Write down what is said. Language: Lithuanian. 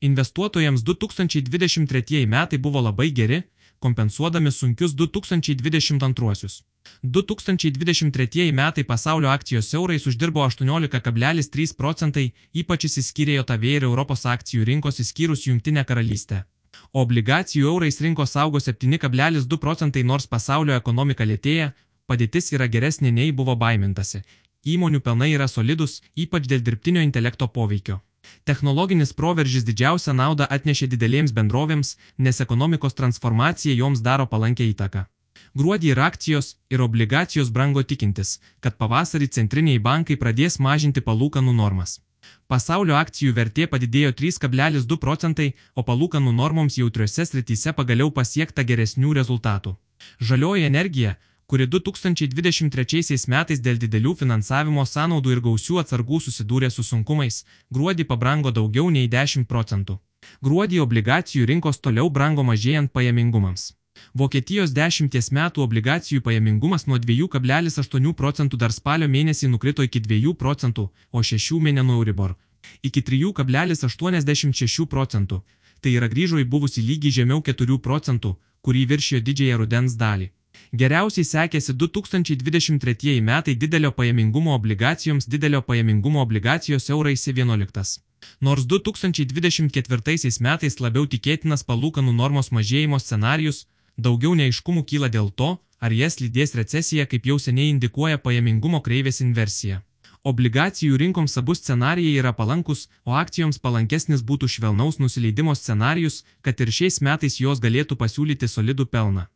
Investuotojams 2023 metai buvo labai geri, kompensuodami sunkius 2022. 2023 metai pasaulio akcijos eurais uždirbo 18,3 procentai, ypač įsiskyrė JAV ir Europos akcijų rinkos įskyrus Junktinę karalystę. Obligacijų eurais rinkos augo 7,2 procentai nors pasaulio ekonomika lėtėja, padėtis yra geresnė nei buvo baimintasi. Įmonių pelnai yra solidus, ypač dėl dirbtinio intelekto poveikio. Technologinis proveržis didžiausią naudą atnešė didelėms bendrovėms, nes ekonomikos transformacija joms daro palankę įtaką. Gruodį ir akcijos, ir obligacijos brango tikintis, kad pavasarį centriniai bankai pradės mažinti palūkanų normas. Pasaulio akcijų vertė padidėjo 3,2 procentai, o palūkanų normoms jautriuose srityse pagaliau pasiekta geresnių rezultatų. Žalioji energija, kuri 2023 metais dėl didelių finansavimo sąnaudų ir gausių atsargų susidūrė su sunkumais, gruodį pabrango daugiau nei 10 procentų. Gruodį obligacijų rinkos toliau brango mažėjant pajamingumams. Vokietijos 10 metų obligacijų pajamingumas nuo 2,8 procentų dar spalio mėnesį nukrito iki 2 procentų, o 6 mėnesių Euribor iki 3,86 procentų. Tai yra grįžo į buvusį lygį žemiau 4 procentų, kurį viršijo didžiąją rudens dalį. Geriausiai sekėsi 2023 metai didelio pajamingumo obligacijoms didelio pajamingumo obligacijos eurais 11. Nors 2024 metais labiau tikėtinas palūkanų normos mažėjimo scenarius, daugiau neiškumų kyla dėl to, ar jas lydės recesija kaip jau seniai indikuoja pajamingumo kreivės inversija. Obligacijų rinkoms abu scenarijai yra palankus, o akcijoms palankesnis būtų švelnaus nusileidimo scenarius, kad ir šiais metais jos galėtų pasiūlyti solidų pelną.